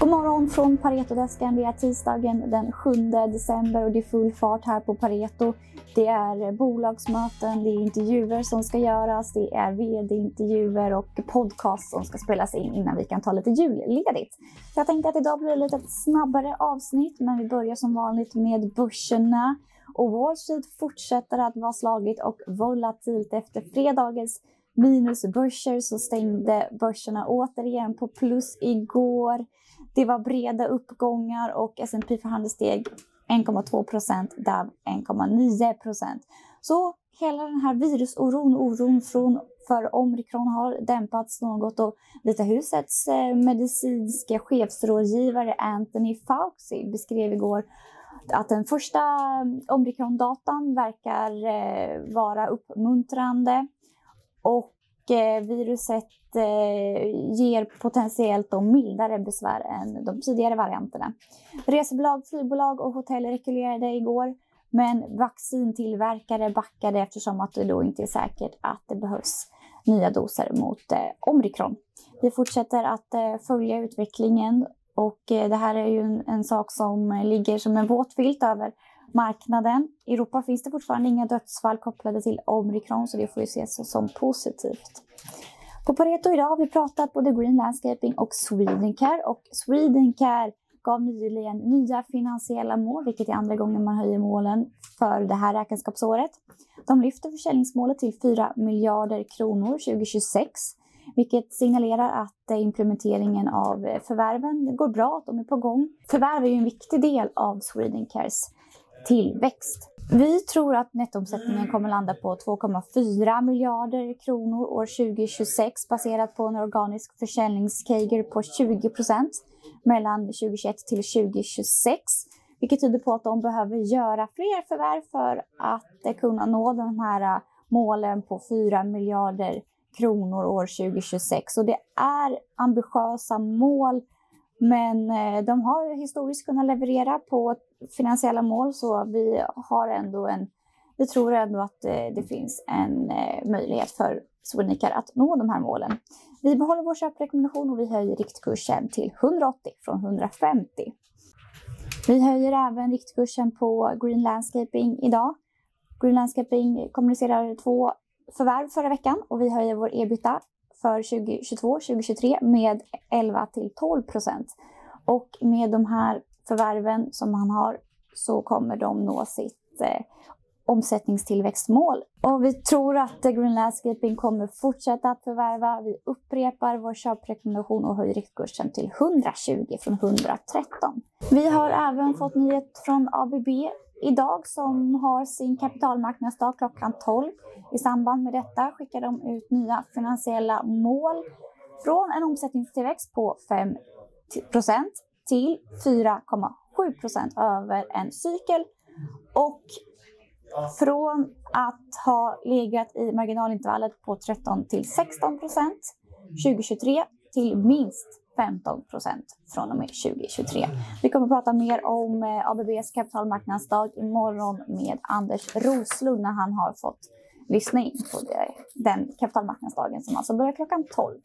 God morgon från Paretodesken. Det är tisdagen den 7 december och det är full fart här på Pareto. Det är bolagsmöten, det är intervjuer som ska göras, det är vd-intervjuer och podcast som ska spelas in innan vi kan ta lite julledigt. Jag tänkte att idag blir det lite snabbare avsnitt, men vi börjar som vanligt med börserna. Och Wall Street fortsätter att vara slagigt och volatilt efter fredagens minusbörser så stängde börserna återigen på plus igår. Det var breda uppgångar och S&P för steg 1,2 procent, DAV 1,9 procent. Så hela den här virusoron, oron från för omikron har dämpats något och Vita husets eh, medicinska chefsrådgivare Anthony Fauci beskrev igår att den första eh, omikrondatan verkar eh, vara uppmuntrande och Eh, viruset eh, ger potentiellt då mildare besvär än de tidigare varianterna. Resebolag, flygbolag och hotell rekylerade igår, men vaccintillverkare backade eftersom att det då inte är säkert att det behövs nya doser mot eh, omikron. Vi fortsätter att eh, följa utvecklingen och eh, det här är ju en, en, sak som ligger som en våt filt över marknaden. I Europa finns det fortfarande inga dödsfall kopplade till omikron så det får ju ses som positivt. På Pareto idag har vi pratat både Green Landscaping och Swedencare och Swedencare gav nyligen nya finansiella mål, vilket är andra gången man höjer målen för det här räkenskapsåret. De lyfter försäljningsmålet till 4 miljarder kronor 2026, vilket signalerar att eh, implementeringen av eh, förvärven går bra, att de är på gång. Förvärv är ju en viktig del av Swedencares tillväxt. Vi tror att nettoomsättningen kommer landa på 2,4 miljarder kronor år 2026 baserat på en organisk försäljningskager på 20 procent mellan 2021 till 2026. Vilket tyder på att de behöver göra fler förvärv för att kunna nå de här äh, målen på 4 miljarder kronor år 2026. Och det är ambitiösa mål men äh, de har historiskt kunnat leverera på finansiella mål så vi har ändå en, vi tror ändå att eh, det finns en eh, möjlighet för Swedenicare att nå de här målen. Vi behåller vår köprekommendation och vi höjer riktkursen till 180 från 150. Vi höjer även riktkursen på Green Landscaping idag. Green Landscaping kommunicerar två förvärv förra veckan och vi höjer vår ebita för 2022-2023 med 11 till 12 procent. Och med de här förvärven som han har så kommer de nå sitt eh, omsättningstillväxtmål. Och vi tror att eh, Green Landscaping kommer fortsätta att förvärva. Vi upprepar vår köprekommendation och höjer riktkursen till 120 från 113. Vi har även fått nyhet från ABB idag som har sin kapitalmarknadsdag klockan 12. I samband med detta skickar de ut nya finansiella mål från en omsättningstillväxt på 5 procent till 4,7 procent över en cykel och från att ha legat i marginalintervallet på 13 till 16 procent 2023 till minst 15 procent från och med 2023. Vi kommer att prata mer om eh, ABBs kapitalmarknadsdag imorgon med Anders Roslund när han har fått lyssna in på det, den kapitalmarknadsdagen som alltså börjar klockan 12.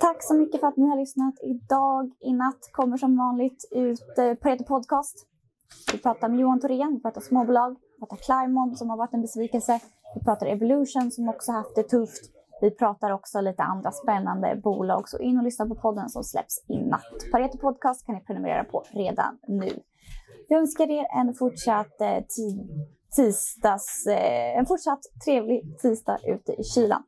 Tack så mycket för att ni har lyssnat. Idag i natt kommer som vanligt ut eh, Pareto Podcast. Vi pratar med Johan Thorén, vi pratar småbolag, vi pratar Climon som har varit en besvikelse. Vi pratar Evolution som också haft det tufft. Vi pratar också lite andra spännande bolag, så in och lyssna på podden som släpps i natt. Pareto Podcast kan ni prenumerera på redan nu. Jag önskar er en fortsatt eh, tisdags, eh, en fortsatt trevlig tisdag ute i kylan.